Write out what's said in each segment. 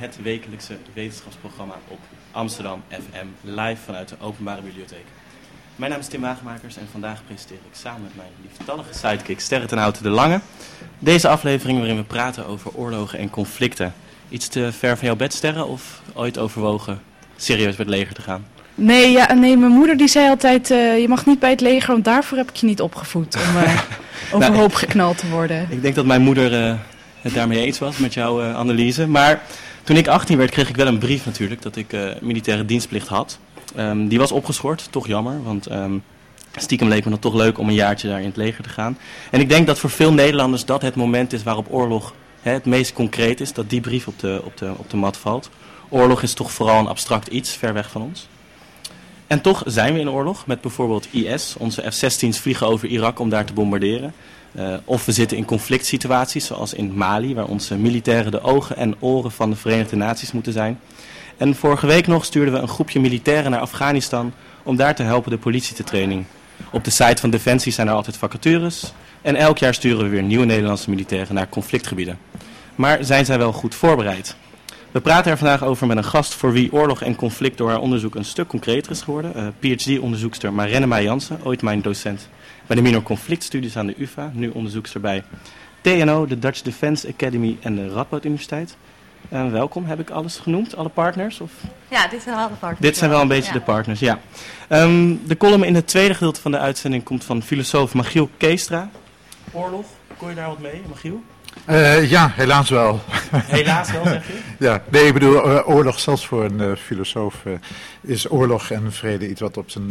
het wekelijkse wetenschapsprogramma op Amsterdam FM, live vanuit de Openbare Bibliotheek. Mijn naam is Tim Wagemakers en vandaag presenteer ik samen met mijn lieftallige sidekick Sterre ten Houten de Lange deze aflevering waarin we praten over oorlogen en conflicten. Iets te ver van jouw bed, Sterre, of ooit overwogen serieus met leger te gaan? Nee, ja, nee, mijn moeder die zei altijd, uh, je mag niet bij het leger, want daarvoor heb ik je niet opgevoed om uh, overhoop nou, geknald te worden. Ik denk dat mijn moeder uh, het daarmee eens was met jouw analyse, maar toen ik 18 werd, kreeg ik wel een brief natuurlijk dat ik militaire dienstplicht had. Um, die was opgeschort, toch jammer, want um, stiekem leek me dat toch leuk om een jaartje daar in het leger te gaan. En ik denk dat voor veel Nederlanders dat het moment is waarop oorlog hè, het meest concreet is, dat die brief op de, op, de, op de mat valt. Oorlog is toch vooral een abstract iets, ver weg van ons. En toch zijn we in oorlog met bijvoorbeeld IS. Onze F-16's vliegen over Irak om daar te bombarderen. Uh, of we zitten in conflict situaties, zoals in Mali, waar onze militairen de ogen en oren van de Verenigde Naties moeten zijn. En vorige week nog stuurden we een groepje militairen naar Afghanistan om daar te helpen de politie te training. Op de site van Defensie zijn er altijd vacatures. En elk jaar sturen we weer nieuwe Nederlandse militairen naar conflictgebieden. Maar zijn zij wel goed voorbereid? We praten er vandaag over met een gast voor wie oorlog en conflict door haar onderzoek een stuk concreter is geworden. Uh, eh, PhD-onderzoekster Marenne Jansen, ooit mijn docent bij de minor conflictstudies aan de UvA. Nu onderzoekster bij TNO, de Dutch Defense Academy en de Radboud Universiteit. Uh, welkom, heb ik alles genoemd, alle partners? Of? Ja, dit zijn wel de partners. Dit zijn wel een beetje de partners, ja. Um, de column in het tweede gedeelte van de uitzending komt van filosoof Magiel Keestra. Oorlog, kon je daar wat mee, Magiel? Uh, ja, helaas wel. Helaas wel, zeg je? ja, nee, ik bedoel, uh, oorlog, zelfs voor een uh, filosoof, is oorlog en vrede iets wat op zijn,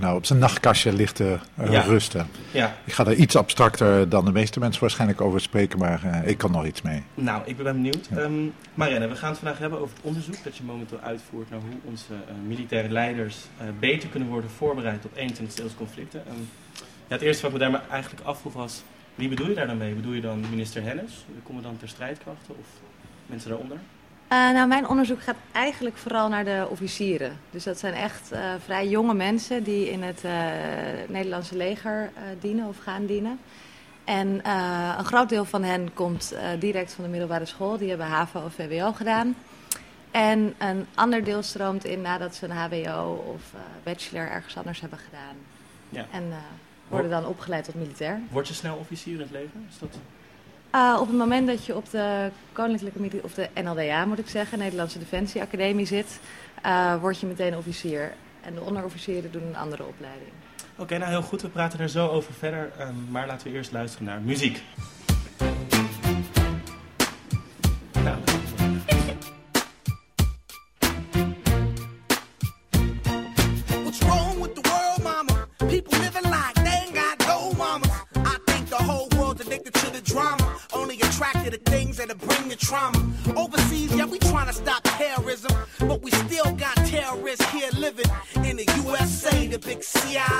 nou, op zijn nachtkastje ligt te ja. rusten. Ja. Ik ga er iets abstracter dan de meeste mensen waarschijnlijk over spreken, maar ik kan nog iets mee. Nou, ik ben benieuwd. Ja. Um, Marianne, we gaan het vandaag hebben over het onderzoek dat je momenteel uitvoert naar hoe onze militaire leiders beter kunnen worden voorbereid op 21 e conflicten. Um, ja, het eerste wat me daar eigenlijk afvroeg was wie bedoel je daar dan mee? Bedoel je dan minister Hennis, de commandant ter strijdkrachten of mensen daaronder? Uh, nou, mijn onderzoek gaat eigenlijk vooral naar de officieren. Dus dat zijn echt uh, vrij jonge mensen die in het uh, Nederlandse leger dienen of gaan dienen. En een groot deel van hen komt direct van de middelbare school. Die hebben HAVO of VWO gedaan. En een ander deel stroomt in nadat ze een HBO of bachelor ergens anders hebben gedaan. Ja. En worden dan opgeleid tot militair. Word je snel officier in het leger? Is dat... Uh, op het moment dat je op de Koninklijke of de NLDA moet ik zeggen, Nederlandse Defensie Academie zit, uh, word je meteen officier. En de onderofficieren doen een andere opleiding. Oké, okay, nou heel goed, we praten er zo over verder. Um, maar laten we eerst luisteren naar muziek. Trauma. Overseas, yeah, we trying to stop terrorism, but we still got terrorists here living in the USA, the big CIA,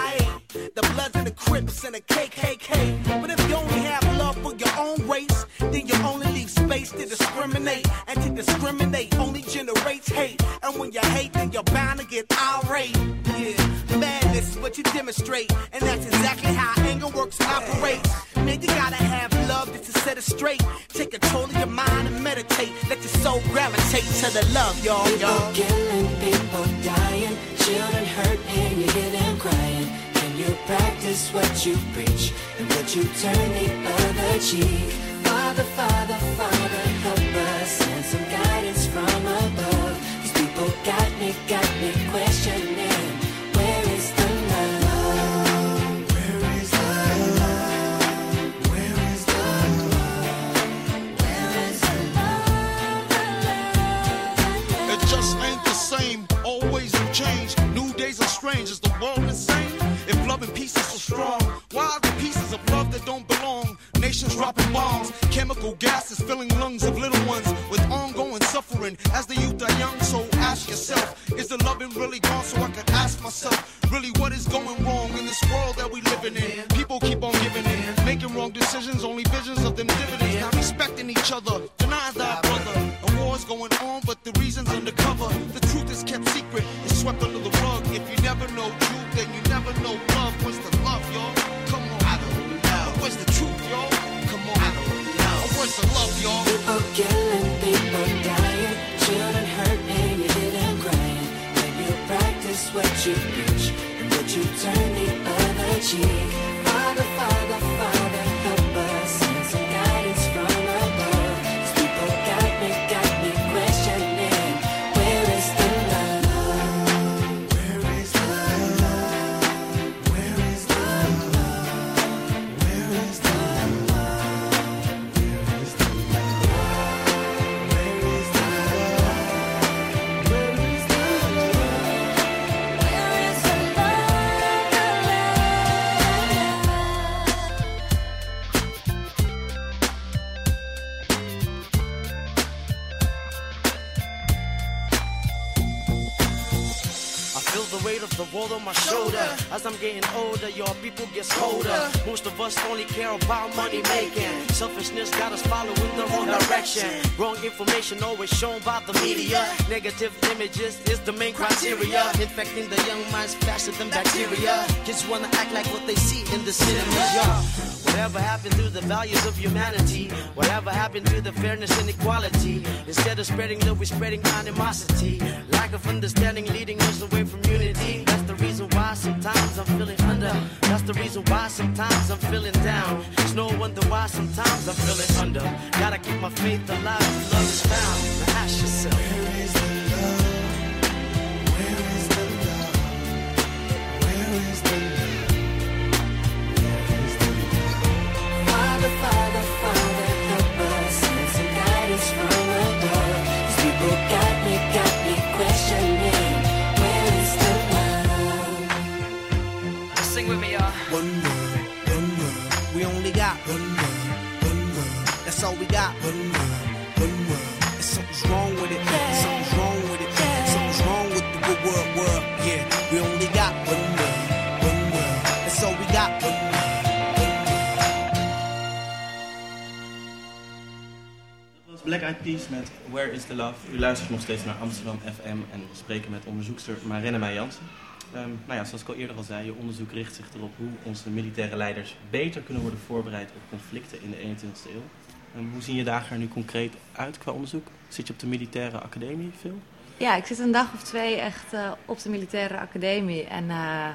you your people get colder. Most of us only care about money making. Selfishness got us following the wrong direction. Wrong information always shown by the media. Negative images is the main criteria. Infecting the young minds faster than bacteria. Kids wanna act like what they see in the cinema. Yeah. Whatever happened to the values of humanity? Whatever happened to the fairness and equality? Instead of spreading love, we're spreading animosity. Lack of understanding leading us away from unity. That's the reason why sometimes I'm feeling under. That's the reason why sometimes I'm feeling down. It's no wonder why sometimes I'm feeling under. Gotta keep my faith alive love is found. Ask yourself. Met Where is the Love. U luistert nog steeds naar Amsterdam FM en we spreken met onderzoekster Marenne Meij Jansen. Ehm, nou ja, zoals ik al eerder al zei, je onderzoek richt zich erop hoe onze militaire leiders beter kunnen worden voorbereid op conflicten in de 21ste eeuw. Ehm, hoe zien je dagen er nu concreet uit qua onderzoek? Zit je op de militaire academie veel? Ja, ik zit een dag of twee echt eh, op de militaire academie. En eh,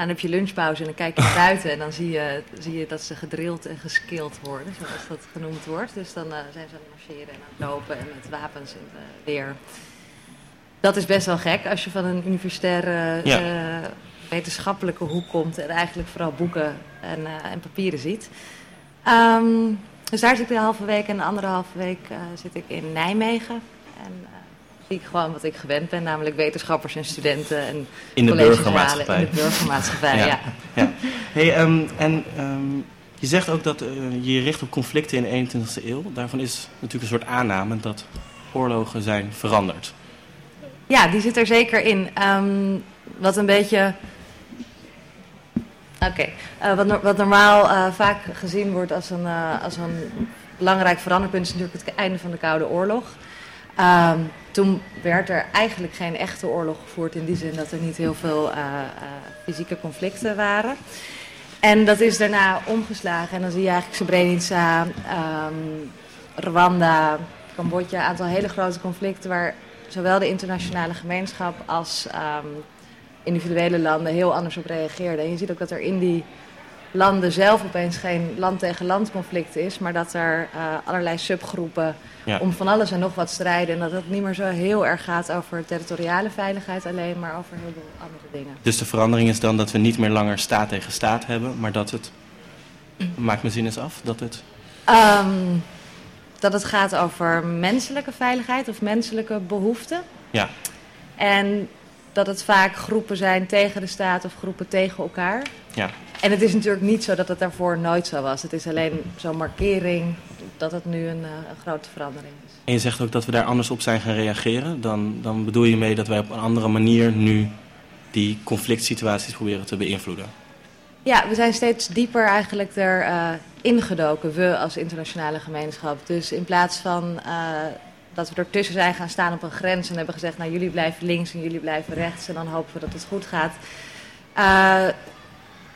dan heb je lunchpauze en dan kijk je naar buiten. En dan zie je, zie je dat ze gedrild en geskilled worden, zoals dat genoemd wordt. Dus dan eh, zijn ze aan het marcheren en aan het lopen en met wapens in de weer. Dat is best wel gek als je van een universitaire Ja. eh, wetenschappelijke hoek komt. En eigenlijk vooral boeken en, eh, en papieren ziet. Ehm, dus daar zit ik de halve week en de andere halve week eh, zit ik in Nijmegen. En eh, ik gewoon wat ik gewend ben, namelijk wetenschappers en studenten en In de burgermaatschappij. In de burgermaatschappij, ja. ja. Hey, ehm, en ehm, je zegt ook dat eh, je je richt op conflicten in de 21ste eeuw. Daarvan is natuurlijk een soort aanname dat oorlogen zijn veranderd. Ja, die zit er zeker in. Ehm, wat een beetje. Oké, eh, wat, no- wat normaal eh, vaak gezien wordt als een, als een belangrijk veranderpunt is natuurlijk het einde van de Koude Oorlog. Toen werd er eigenlijk geen echte oorlog gevoerd in die zin dat er niet heel veel eh, eh, fysieke conflicten waren. En dat is daarna omgeslagen en dan zie je eigenlijk Srebrenica, ehm, Rwanda, Cambodja, een aantal hele grote conflicten waar zowel de internationale gemeenschap als ehm, individuele landen heel anders op reageerden. En je ziet ook dat er in die landen zelf opeens geen land tegen land conflict is, maar dat er eh, allerlei subgroepen Ja. om van alles en nog wat strijden. En dat het niet meer zo heel erg gaat over territoriale veiligheid alleen, maar over heel veel andere dingen. Dus de verandering is dan dat we niet meer langer staat tegen staat hebben, maar dat het. Maak mijn zin eens af. Dat het. Ehm, dat het gaat over menselijke veiligheid of menselijke behoeften. Ja, En dat het vaak groepen zijn tegen de staat of groepen tegen elkaar. ja. En het is natuurlijk niet zo dat het daarvoor nooit zo was. Het is alleen zo'n markering dat het nu een, eh, een grote verandering is. En je zegt ook dat we daar anders op zijn gaan reageren. Dan, dan bedoel je mee dat wij op een andere manier nu die conflict situaties proberen te beïnvloeden. Ja, we zijn steeds dieper eigenlijk er uh, ingedoken, we als internationale gemeenschap. Dus in plaats van uh, dat we ertussen zijn gaan staan op een grens en hebben gezegd, nou jullie blijven links en jullie blijven rechts en dan hopen we dat het goed gaat. Uh,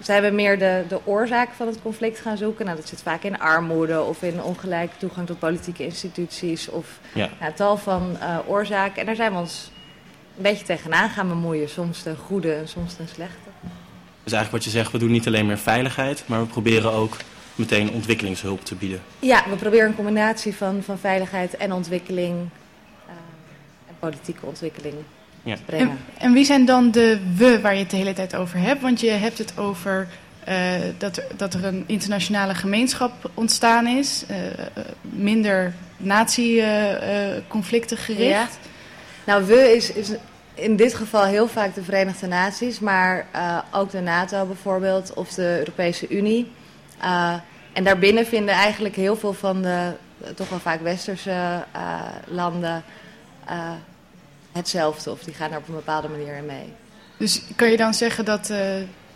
zijn we meer de, de oorzaak van het conflict gaan zoeken. Nou, dat zit vaak in armoede of in ongelijke toegang tot politieke instituties of ja. Nou, tal van uh, oorzaken. En daar zijn we ons een beetje tegenaan gaan bemoeien. Soms de goede en soms de slechte. Dus eigenlijk wat je zegt, we doen niet alleen meer veiligheid, maar we proberen ook meteen ontwikkelingshulp te bieden. Ja, we proberen een combinatie van, van veiligheid en ontwikkeling uh, en politieke ontwikkeling ja. En, en, wie zijn dan de we waar je het de hele tijd over hebt? Want je hebt het over uh, dat, er, dat er een internationale gemeenschap ontstaan is, uh, minder nazi-conflicten gericht. Ja. Nou, we is, is in dit geval heel vaak de Verenigde Naties, maar uh, ook de NATO bijvoorbeeld of de Europese Unie. Uh, en daarbinnen vinden eigenlijk heel veel van de toch wel vaak westerse uh, landen hetzelfde. Of die gaan er op een bepaalde manier in mee. Dus kan je dan zeggen dat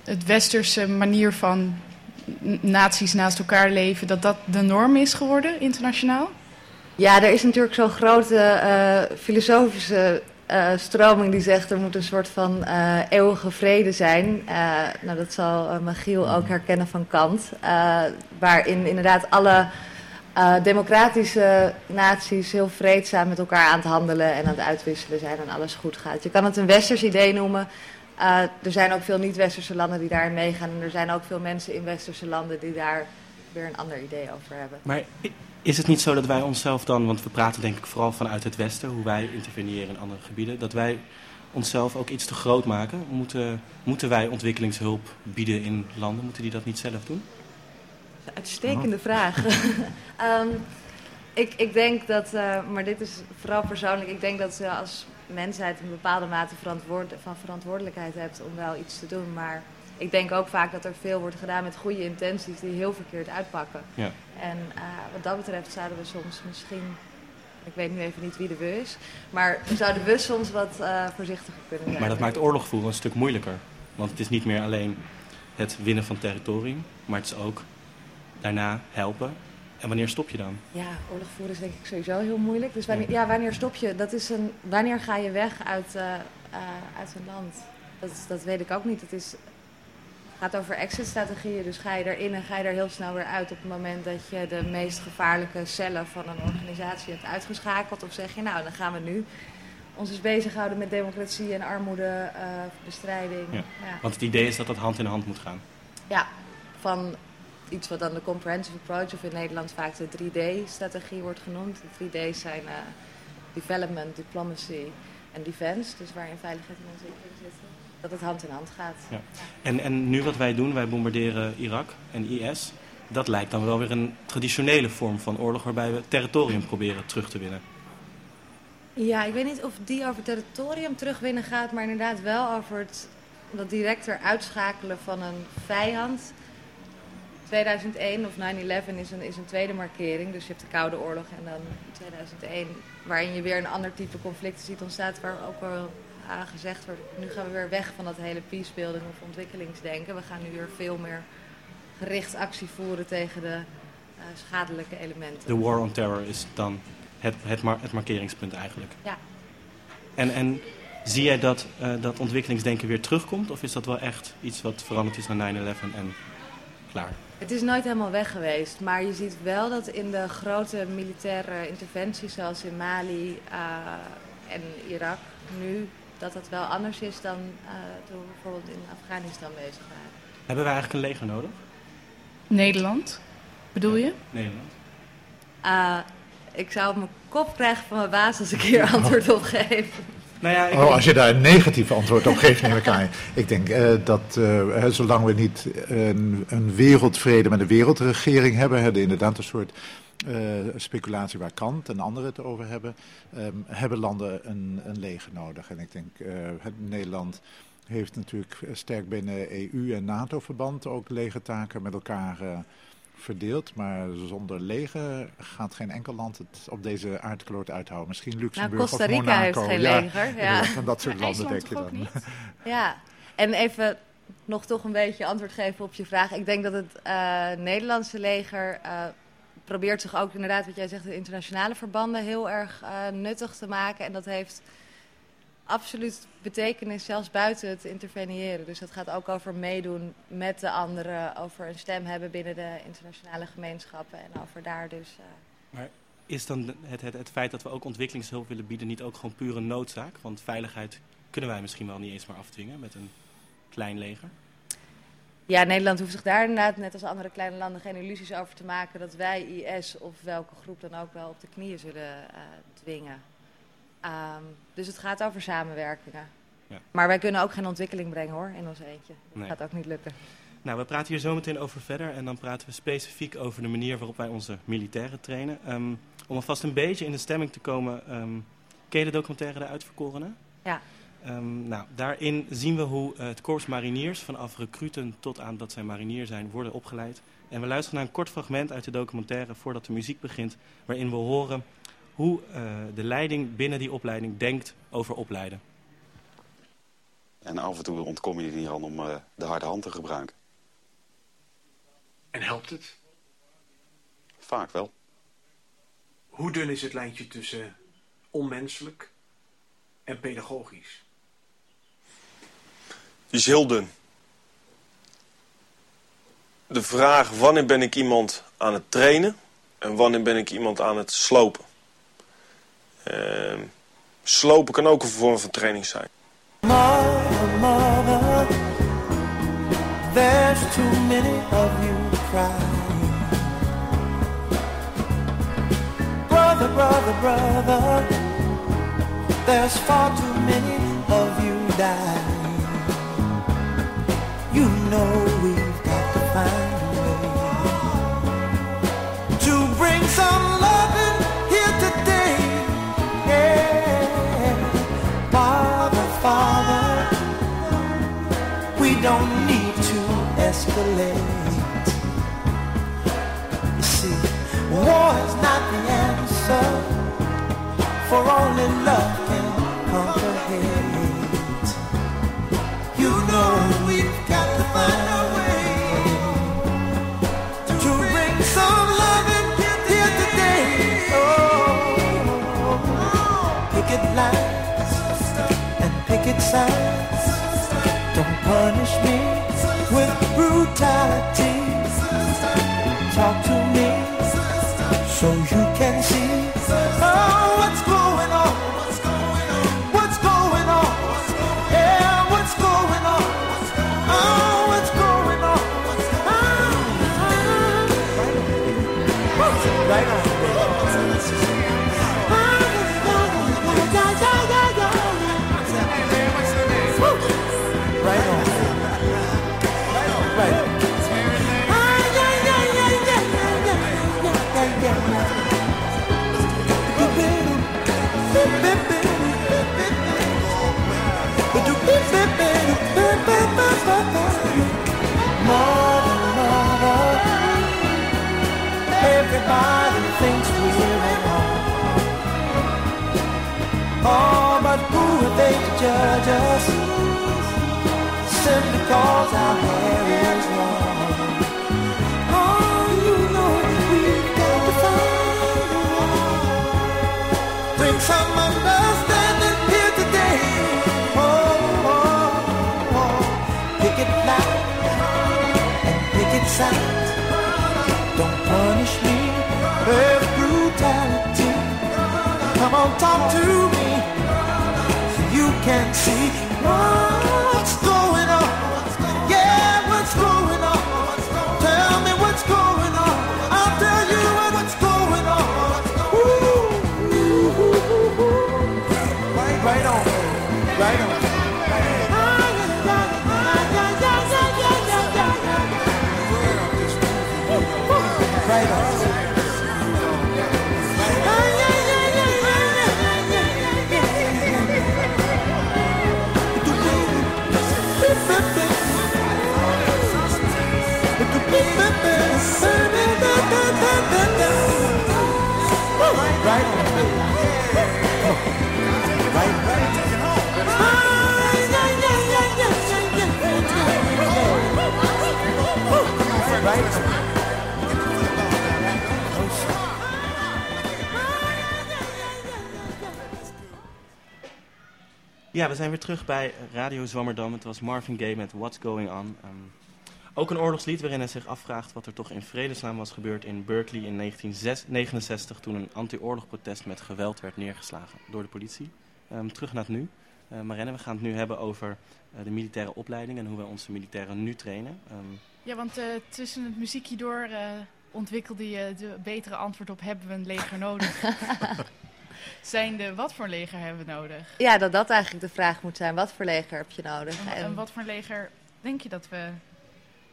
het westerse manier van naties naast elkaar leven, dat dat de norm is geworden internationaal? Ja, er is natuurlijk zo'n grote filosofische uh, stroming die zegt er moet een soort van uh, eeuwige vrede zijn. Uh, nou, dat zal Magiel ook herkennen van Kant. waarin inderdaad alle democratische naties heel vreedzaam met elkaar aan het handelen en aan het uitwisselen zijn en alles goed gaat. Je kan het een westers idee noemen. er zijn ook veel niet-westerse landen die daarin meegaan. En er zijn ook veel mensen in westerse landen die daar weer een ander idee over hebben. Maar is het niet zo dat wij onszelf dan, want we praten denk ik vooral vanuit het Westen, hoe wij interveneren in andere gebieden, dat wij onszelf ook iets te groot maken? Moeten, moeten wij ontwikkelingshulp bieden in landen? Moeten die dat niet zelf doen? Uitstekende oh. vraag. um, ik, ik denk dat, uh, maar dit is vooral persoonlijk, ik denk dat ze als mensheid een bepaalde mate verantwoord, van verantwoordelijkheid hebt om wel iets te doen. Maar ik denk ook vaak dat er veel wordt gedaan met goede intenties die heel verkeerd uitpakken. Ja. En uh, wat dat betreft zouden we soms misschien, ik weet nu even niet wie de we is, maar zouden we soms wat uh, voorzichtiger kunnen zijn. Maar dat maakt oorlog voeren een stuk moeilijker. Want het is niet meer alleen het winnen van territorium, maar het is ook daarna helpen. En wanneer stop je dan? Ja, oorlog voeren is denk ik sowieso heel moeilijk. Dus wanneer, ja, wanneer stop je? Dat is een, wanneer ga je weg uit, uh, uit een land? Dat, dat weet ik ook niet. Het is gaat over exit-strategieën. Dus ga je erin en ga je er heel snel weer uit op het moment dat je de meest gevaarlijke cellen van een organisatie hebt uitgeschakeld. Of zeg je, nou, dan gaan we nu ons eens bezighouden met democratie en armoedebestrijding. Uh, ja. ja. Want het idee is dat dat hand in hand moet gaan. Ja, van iets wat dan de comprehensive approach, of in Nederland vaak de 3D-strategie wordt genoemd. De 3D's zijn uh, development, diplomacy en defense, dus waarin veiligheid en ontwikkeling zitten dat het hand in hand gaat. Ja. En, en nu wat wij doen, wij bombarderen Irak en IS. Dat lijkt dan wel weer een traditionele vorm van oorlog waarbij we territorium proberen terug te winnen. Ja, ik weet niet of die over territorium terugwinnen gaat, maar inderdaad wel over het dat directer uitschakelen van een vijand. 2001 of 9-11 is een, is een tweede markering. Dus je hebt de Koude Oorlog en dan 2001, waarin je weer een ander type conflict ziet ontstaan, waar ook wel gezegd wordt, nu gaan we weer weg van dat hele peacebuilding of ontwikkelingsdenken. We gaan nu weer veel meer gericht actie voeren tegen de uh, schadelijke elementen. De war on terror is dan het, het, mar het markeringspunt eigenlijk. Ja. En, en zie jij dat, uh, dat ontwikkelingsdenken weer terugkomt? Of is dat wel echt iets wat veranderd is na 9-11 en klaar? Het is nooit helemaal weg geweest, maar je ziet wel dat in de grote militaire interventies zoals in Mali uh, en Irak nu dat dat wel anders is dan uh, toen we bijvoorbeeld in Afghanistan bezig waren. Hebben wij eigenlijk een leger nodig? Nederland, bedoel je? Nederland. Uh, ik zou op mijn kop krijgen van mijn baas als ik hier antwoord op geef. Nou ja, oh, als je daar een negatief antwoord op geeft, neem ik aan. Ik denk uh, dat uh, zolang we niet een, een, wereldvrede met een wereldregering hebben, hebben inderdaad een soort uh, speculatie waar Kant en anderen het over hebben, um, hebben landen een, een leger nodig. En ik denk, Nederland heeft natuurlijk sterk binnen EU en NATO-verband ook legertaken met elkaar verdeeld, maar zonder leger gaat geen enkel land het op deze aardkloot uithouden. Misschien nou, Luxemburg nou, Costa Rica heeft geen leger. Ja. Van dat soort landen denk je dan. Ja, en even nog toch een beetje antwoord geven op je vraag. Ik denk dat het uh, Nederlandse leger uh, probeert zich ook inderdaad, wat jij zegt, de internationale verbanden heel erg uh, nuttig te maken. En dat heeft absoluut betekenis, zelfs buiten het interveneren. Dus dat gaat ook over meedoen met de anderen, over een stem hebben binnen de internationale gemeenschappen en over daar dus. Uh... Maar is dan het, het, het feit dat we ook ontwikkelingshulp willen bieden niet ook gewoon pure noodzaak? Want veiligheid kunnen wij misschien wel niet eens meer afdwingen met een klein leger. Ja, Nederland hoeft zich daar inderdaad, net als andere kleine landen, geen illusies over te maken dat wij IS of welke groep dan ook wel op de knieën zullen uh, dwingen. Um, dus het gaat over samenwerkingen. Ja. Maar wij kunnen ook geen ontwikkeling brengen hoor, in ons eentje. Dat gaat ook niet lukken. Nou, we praten hier zo meteen over verder en dan praten we specifiek over de manier waarop wij onze militairen trainen. Um, om alvast een beetje in de stemming te komen, um, ken je de documentaire De Uitverkorenen? Ja. Um, nou, daarin zien we hoe uh, het korps mariniers vanaf recruten tot aan dat zij marinier zijn worden opgeleid. En we luisteren naar een kort fragment uit de documentaire voordat de muziek begint, waarin we horen hoe uh, de leiding binnen die opleiding denkt over opleiden. En af en toe ontkom je er niet aan om uh, de harde hand te gebruiken. En helpt het? Vaak wel. Hoe dun is het lijntje tussen onmenselijk en pedagogisch? Die is heel dun. De vraag wanneer ben ik iemand aan het trainen en wanneer ben ik iemand aan het slopen. Uh, slopen kan ook een vorm van training zijn. Mother, there's too many of you crying. Brother, brother, brother, there's far too many of you dying. You know we've got to find escalate. You see, war is not the answer, for only love can conquer Everybody thinks we're wrong. Oh, but who are they to judge us? Simply cause our hair is long. Oh, you know we've got to find a way. Bring some understanding here today. Oh, oh, oh. pick it loud and pick it sound. Come on, talk to me. You can see Ja, we zijn weer terug bij Radio Zwammerdam. Het was Marvin Gaye met What's Going On. Ehm, ook een oorlogslied waarin hij zich afvraagt wat er toch in vredesnaam was gebeurd in Berkeley in 1969 toen een anti-oorlogprotest met geweld werd neergeslagen door de politie. Ehm, terug naar het nu. Uh, we gaan het nu hebben over eh, de militaire opleiding en hoe wij onze militairen nu trainen. Ehm, ja, want uh, tussen het muziekje door ontwikkelde je de betere antwoord op hebben we een leger nodig. zijn de wat voor leger hebben we nodig? Ja, dat dat eigenlijk de vraag moet zijn. Wat voor leger heb je nodig? En, en wat voor leger denk je dat we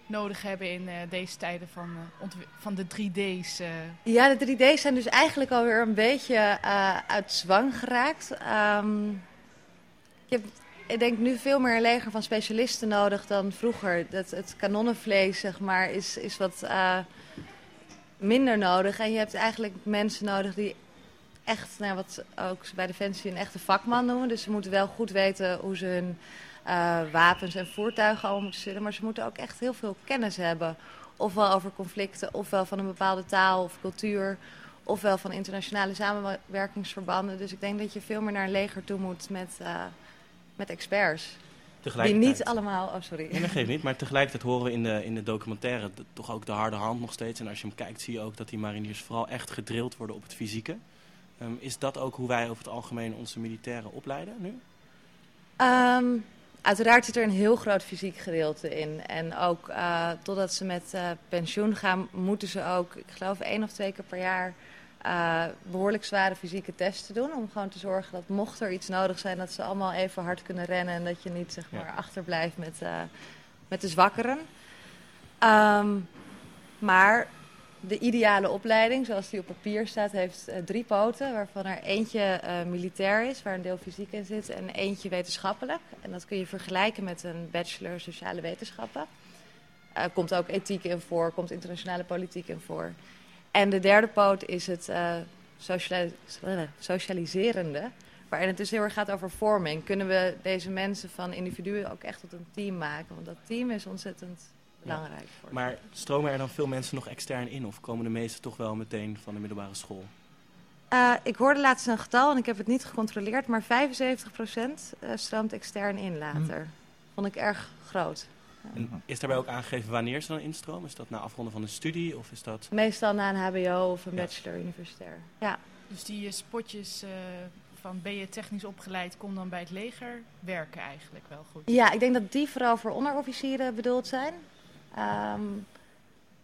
nodig hebben in uh, deze tijden van, uh, van de 3D's? Uh... Ja, de 3D's zijn dus eigenlijk alweer een beetje uit zwang geraakt. Um, je hebt, ik denk nu veel meer een leger van specialisten nodig dan vroeger. Dat, het kanonnenvlees, zeg maar, is, is wat minder nodig. En je hebt eigenlijk mensen nodig die echt, nou, wat ook bij Defensie een echte vakman noemen. Dus ze moeten wel goed weten hoe ze hun uh, wapens en voertuigen allemaal moeten sturen. Maar ze moeten ook echt heel veel kennis hebben. Ofwel over conflicten, ofwel van een bepaalde taal of cultuur. Ofwel van internationale samenwerkingsverbanden. Dus ik denk dat je veel meer naar een leger toe moet met, uh, met experts. Die niet allemaal... Oh, sorry. Nee, dat geeft niet. Maar tegelijkertijd horen we in de, in de documentaire toch ook de harde hand nog steeds. En als je hem kijkt zie je ook dat die mariniers vooral echt gedrild worden op het fysieke. Um, is dat ook hoe wij over het algemeen onze militairen opleiden nu? Um, uiteraard zit er een heel groot fysiek gedeelte in. En ook uh, totdat ze met uh, pensioen gaan, moeten ze ook, ik geloof één of twee keer per jaar, uh, behoorlijk zware fysieke testen doen. Om gewoon te zorgen dat mocht er iets nodig zijn, dat ze allemaal even hard kunnen rennen. En dat je niet zeg maar, ja. achterblijft met, met de zwakkeren. Um, maar de ideale opleiding, zoals die op papier staat, heeft uh, drie poten. Waarvan er eentje militair is, waar een deel fysiek in zit. En eentje wetenschappelijk. En dat kun je vergelijken met een bachelor sociale wetenschappen. Komt ook ethiek in voor, komt internationale politiek in voor. En de derde poot is het socialis socialiserende. Waarin het dus heel erg gaat over vorming. Kunnen we deze mensen van individuen ook echt tot een team maken? Want dat team is ontzettend belangrijk. Voor maar stromen er dan veel mensen nog extern in of komen de meesten toch wel meteen van de middelbare school? Uh, ik hoorde laatst een getal en ik heb het niet gecontroleerd, maar 75% uh, stroomt extern in later. Hm. Vond ik erg groot. En is daarbij ook aangegeven wanneer ze dan instromen? Is dat na afronden van een studie of is dat... Meestal na een hbo of een bachelor universitair. Ja. Dus die spotjes uh, van ben je technisch opgeleid, kom dan bij het leger, werken eigenlijk wel goed? Ja, ik denk dat die vooral voor onderofficieren bedoeld zijn. Um,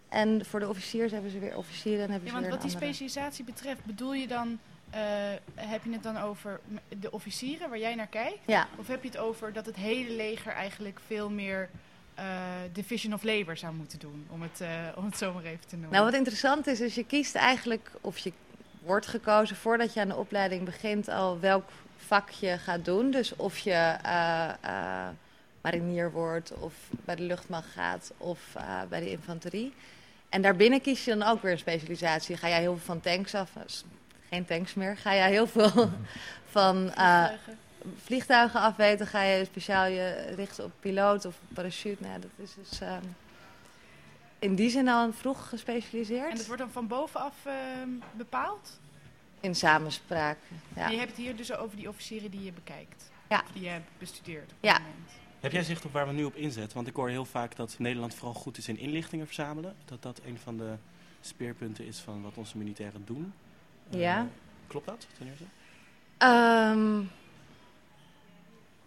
en voor de officiers hebben ze weer officieren en hebben ja, ze want weer wat die specialisatie betreft, bedoel je dan, uh, heb je het dan over de officieren waar jij naar kijkt? Ja. Of heb je het over dat het hele leger eigenlijk veel meer uh, division of labor zou moeten doen, om het, uh, om het zo maar even te noemen? Nou, wat interessant is, is je kiest eigenlijk, of je wordt gekozen voordat je aan de opleiding begint al welk vak je gaat doen. Dus of je marinier wordt of bij de luchtmacht gaat of uh, bij de infanterie. En daarbinnen kies je dan ook weer een specialisatie. Ga jij heel veel van tanks af, geen tanks meer, ga jij heel veel van vliegtuigen. afweten, ga je speciaal je richten op piloot of parachute. Nou, dat is dus uh, in die zin al vroeg gespecialiseerd. En dat wordt dan van bovenaf uh, bepaald? In samenspraak, ja. En je hebt het hier dus over die officieren die je bekijkt? Ja. Die je hebt bestudeerd op ja. moment. Heb jij zicht op waar we nu op inzetten? Want ik hoor heel vaak dat Nederland vooral goed is in inlichtingen verzamelen. Dat dat een van de speerpunten is van wat onze militairen doen. Ja. Uh, klopt dat, ten eerste? Um,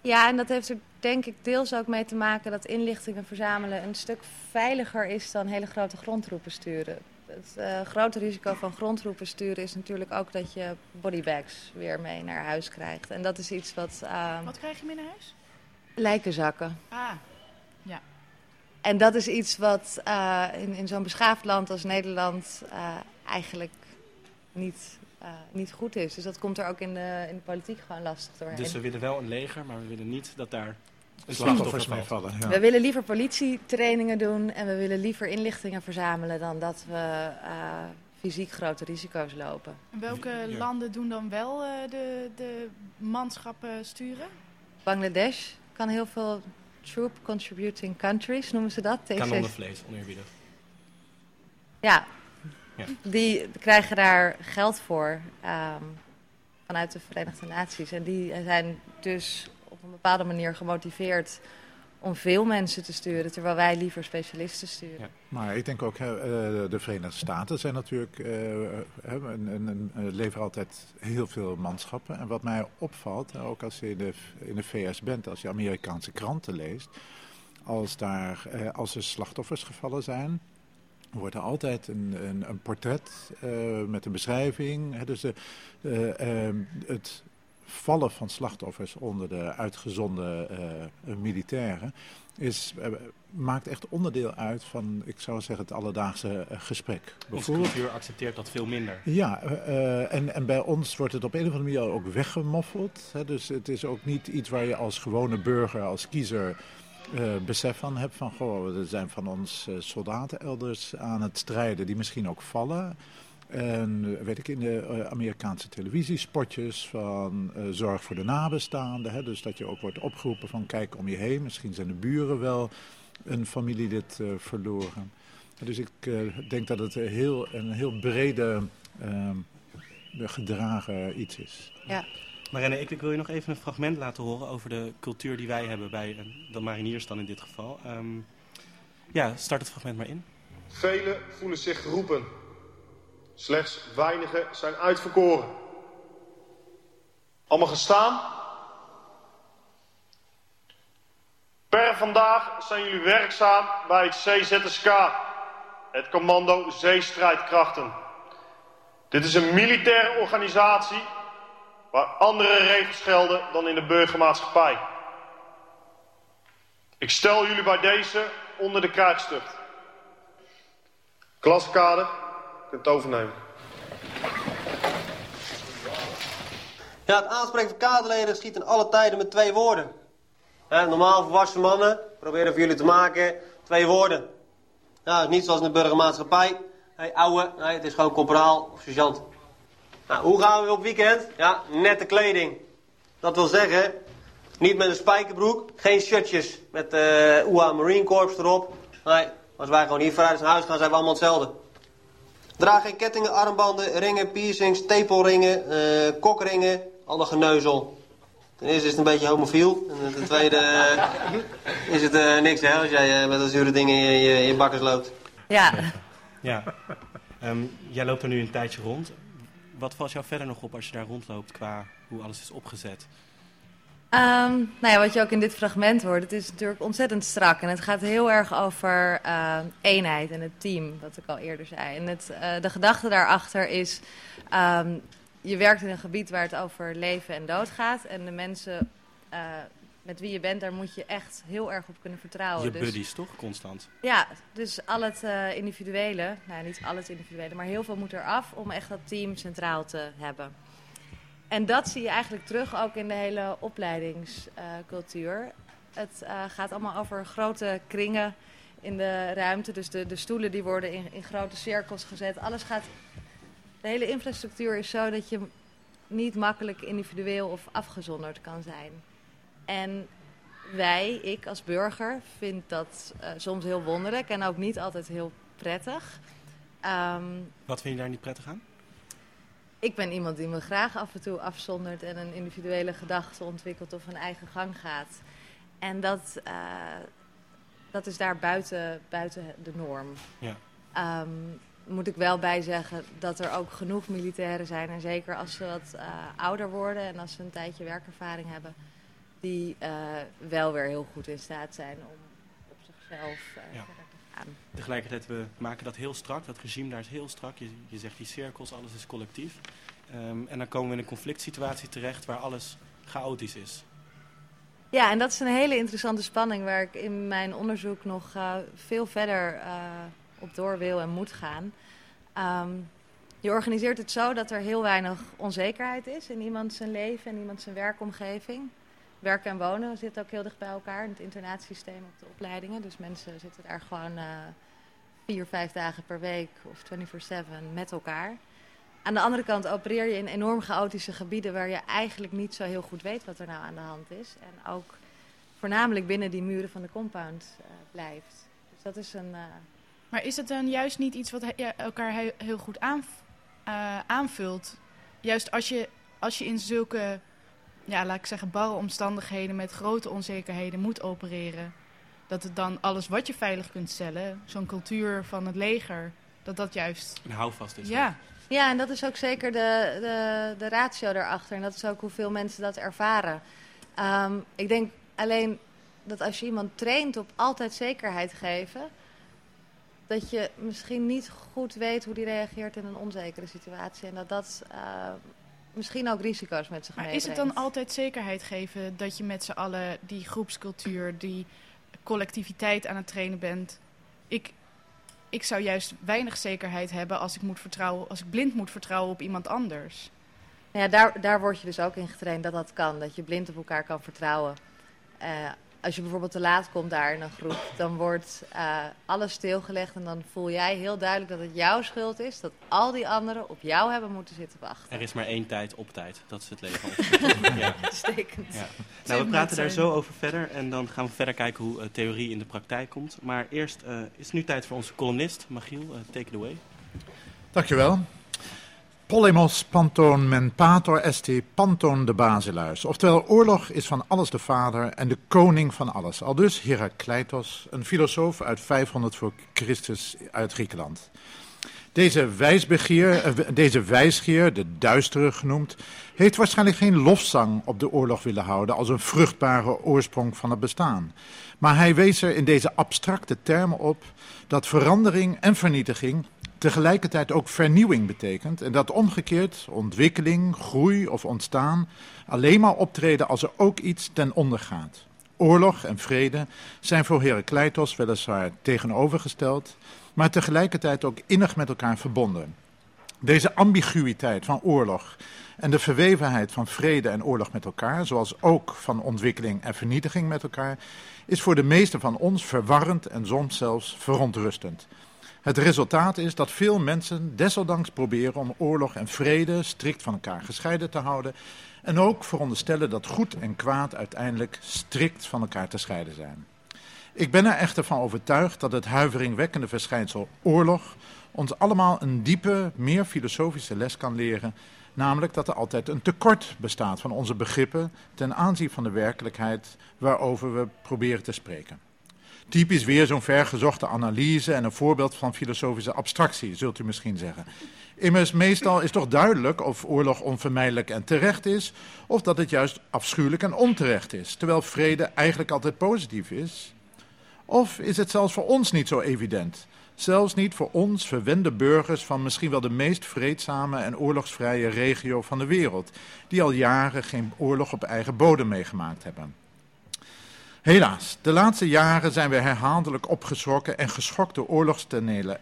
ja, en dat heeft er denk ik deels ook mee te maken dat inlichtingen verzamelen een stuk veiliger is dan hele grote grondroepen sturen. Het uh, grote risico van grondroepen sturen is natuurlijk ook dat je bodybags weer mee naar huis krijgt. En dat is iets wat... Uh, wat krijg je mee naar huis? Lijkenzakken. Ah, ja. En dat is iets wat uh, in, in zo'n beschaafd land als Nederland eigenlijk niet, niet goed is. Dus dat komt er ook in de, in de politiek gewoon lastig doorheen. Dus we willen wel een leger, maar we willen niet dat daar slachtoffers mee vallen. Ja. We willen liever politietrainingen doen en we willen liever inlichtingen verzamelen dan dat we fysiek grote risico's lopen. En welke ja. landen doen dan wel de, de manschappen sturen? Bangladesh, kan heel veel troop contributing countries, noemen ze dat. Kanonnenvlees, oneerbiedig. Ja, ja, die krijgen daar geld voor um, vanuit de Verenigde Naties. En die zijn dus op een bepaalde manier gemotiveerd om veel mensen te sturen, terwijl wij liever specialisten sturen. Ja. Maar ik denk ook, uh, de Verenigde Staten zijn natuurlijk, uh, leveren altijd heel veel manschappen. En wat mij opvalt, ook als je in de, in de VS bent, als je Amerikaanse kranten leest, als, daar, als er slachtoffers gevallen zijn, wordt er altijd een, een, een portret met een beschrijving. Hè, dus de, ehm, het vallen van slachtoffers onder de uitgezonden militairen is, maakt echt onderdeel uit van, ik zou zeggen, het alledaagse gesprek. Onze cultuur accepteert dat veel minder. Ja, en, en bij ons wordt het op een of andere manier ook weggemoffeld. Hè, dus het is ook niet iets waar je als gewone burger, als kiezer... besef van hebt van, goh, er zijn van ons soldaten elders aan het strijden die misschien ook vallen. En weet ik, in de eh, Amerikaanse televisiespotjes van uh, zorg voor de nabestaanden. Hè, dus dat je ook wordt opgeroepen van kijk om je heen. Misschien zijn de buren wel een familielid uh, verloren. Dus ik uh, denk dat het heel, een heel brede ehm, gedragen iets is. Ja. Marenne, ik, ik, wil je nog even een fragment laten horen over de cultuur die wij hebben bij de mariniers dan in dit geval. Um, ja, start het fragment maar in. Velen voelen zich geroepen Slechts weinigen zijn uitverkoren. Allemaal gestaan. Per vandaag zijn jullie werkzaam bij het CZSK, het Commando Zeestrijdkrachten. Dit is een militaire organisatie waar andere regels gelden dan in de burgermaatschappij. Ik stel jullie bij deze onder de krijgstucht. Klaskader kunt overnemen. Ja, het aanspreken van kaderleden schiet in alle tijden met twee woorden. normaal volwassen mannen proberen voor jullie te maken twee woorden. Ja, niet zoals in de burgermaatschappij. Hey, ouwe, nee, het is gewoon corporaal of sergeant. Nou, hoe gaan we op weekend? Ja, nette kleding. Dat wil zeggen, niet met een spijkerbroek, geen shirtjes met uh, eh, UA Marine Corps erop. Nee, als wij gewoon hier vanuit naar huis gaan, zijn we allemaal hetzelfde. Draag geen kettingen, armbanden, ringen, piercings, tepelringen, uh, kokringen, alle geneuzel. Ten eerste is het een beetje homofiel. En ten tweede uh, is het uh, niks hè, als jij met dat zure dingen in je, je, bakkers loopt. Ja. ja. Um, jij loopt er nu een tijdje rond. Wat valt jou verder nog op als je daar rondloopt qua hoe alles is opgezet? Um, nou ja, wat je ook in dit fragment hoort, het is natuurlijk ontzettend strak. En het gaat heel erg over uh, eenheid en het team, wat ik al eerder zei. En het, uh, de gedachte daarachter is, um, je werkt in een gebied waar het over leven en dood gaat. En de mensen uh, met wie je bent, daar moet je echt heel erg op kunnen vertrouwen. Je dus, buddies toch, constant? Ja, dus al het individuele, nou niet al het individuele, maar heel veel moet eraf om echt dat team centraal te hebben. En dat zie je eigenlijk terug ook in de hele opleidingscultuur. het uh, gaat allemaal over grote kringen in de ruimte. Dus de, de stoelen die worden in, in grote cirkels gezet. Alles gaat... De hele infrastructuur is zo dat je niet makkelijk individueel of afgezonderd kan zijn. En wij, ik als burger, vind dat uh, soms heel wonderlijk en ook niet altijd heel prettig. Um, Wat vind je daar niet prettig aan? ik ben iemand die me graag af en toe afzondert en een individuele gedachte ontwikkelt of een eigen gang gaat. En dat, uh, dat is daar buiten, buiten de norm. Ja. Um, moet ik wel bij zeggen dat er ook genoeg militairen zijn. En zeker als ze wat uh, ouder worden en als ze een tijdje werkervaring hebben. Die uh, wel weer heel goed in staat zijn om op zichzelf ja. verder te gaan. Tegelijkertijd, we maken dat heel strak. Dat regime daar is heel strak. Je, je zegt die cirkels, alles is collectief. Um, en dan komen we in een conflict situatie terecht waar alles chaotisch is. Ja, en dat is een hele interessante spanning waar ik in mijn onderzoek nog uh, veel verder uh, op door wil en moet gaan. Um, je organiseert het zo dat er heel weinig onzekerheid is in iemand zijn leven en iemand zijn werkomgeving. Werken en wonen zitten ook heel dicht bij elkaar het internaatsysteem op de opleidingen. Dus mensen zitten daar gewoon uh, vier, vijf dagen per week of 24-7 met elkaar. Aan de andere kant opereer je in enorm chaotische gebieden waar je eigenlijk niet zo heel goed weet wat er nou aan de hand is. En ook voornamelijk binnen die muren van de compound uh, blijft. Dus dat is een... Uh... Maar is het dan juist niet iets wat elkaar heel, goed aan, aanvult? Juist als je, als je in zulke ja, laat ik zeggen, barre omstandigheden met grote onzekerheden moet opereren. Dat het dan alles wat je veilig kunt stellen, zo'n cultuur van het leger, dat dat juist... Een houvast is. Ja. Ja, en dat is ook zeker de, de, de ratio daarachter. En dat is ook hoeveel mensen dat ervaren. Ehm, ik denk alleen dat als je iemand traint op altijd zekerheid geven, dat je misschien niet goed weet hoe die reageert in een onzekere situatie. En dat dat uh, misschien ook risico's met zich maar meebrengt. Is het dan altijd zekerheid geven dat je met z'n allen die groepscultuur, die collectiviteit aan het trainen bent? Ik, ik zou juist weinig zekerheid hebben als ik, moet vertrouwen, als ik blind moet vertrouwen op iemand anders. Nou ja, daar, daar word je dus ook in getraind dat dat kan. Dat je blind op elkaar kan vertrouwen. Uh, als je bijvoorbeeld te laat komt daar in een groep, dan wordt uh, alles stilgelegd en dan voel jij heel duidelijk dat het jouw schuld is, dat al die anderen op jou hebben moeten zitten wachten. Er is maar één tijd op tijd, dat is het leven. ja. Stekend. Ja. Nou, we praten daar zo over verder en dan gaan we verder kijken hoe uh, theorie in de praktijk komt. Maar eerst uh, is het nu tijd voor onze columnist, Magiel, take it away. Dankjewel. Polemos panton men pater esti panton de basileus. Oftewel, oorlog is van alles de vader en de koning van alles. Al dus Herakleitos, een filosoof uit 500 voor Christus uit Griekenland. Deze, wijsbegeer, deze wijsgeer, de duistere genoemd, heeft waarschijnlijk geen lofzang op de oorlog willen houden als een vruchtbare oorsprong van het bestaan. Maar hij wees er in deze abstracte termen op dat verandering en vernietiging tegelijkertijd ook vernieuwing betekent. En dat omgekeerd ontwikkeling, groei of ontstaan alleen maar optreden als er ook iets ten onder gaat. Oorlog en vrede zijn voor Herakleitos weliswaar tegenovergesteld, maar tegelijkertijd ook innig met elkaar verbonden. Deze ambiguïteit van oorlog en de verwevenheid van vrede en oorlog met elkaar, zoals ook van ontwikkeling en vernietiging met elkaar, is voor de meesten van ons verwarrend en soms zelfs verontrustend. Het resultaat is dat veel mensen desondanks proberen om oorlog en vrede strikt van elkaar gescheiden te houden. En ook veronderstellen dat goed en kwaad uiteindelijk strikt van elkaar te scheiden zijn. Ik ben er echter van overtuigd dat het huiveringwekkende verschijnsel oorlog ons allemaal een diepe, meer filosofische les kan leren. Namelijk dat er altijd een tekort bestaat van onze begrippen ten aanzien van de werkelijkheid waarover we proberen te spreken. Typisch weer zo'n vergezochte analyse en een voorbeeld van filosofische abstractie, zult u misschien zeggen. Immers, meestal is toch duidelijk of oorlog onvermijdelijk en terecht is, of dat het juist afschuwelijk en onterecht is, terwijl vrede eigenlijk altijd positief is. Of is het zelfs voor ons niet zo evident? Zelfs niet voor ons verwende burgers van misschien wel de meest vreedzame en oorlogsvrije regio van de wereld, die al jaren geen oorlog op eigen bodem meegemaakt hebben. Helaas, de laatste jaren zijn we herhaaldelijk opgeschrokken en geschokt door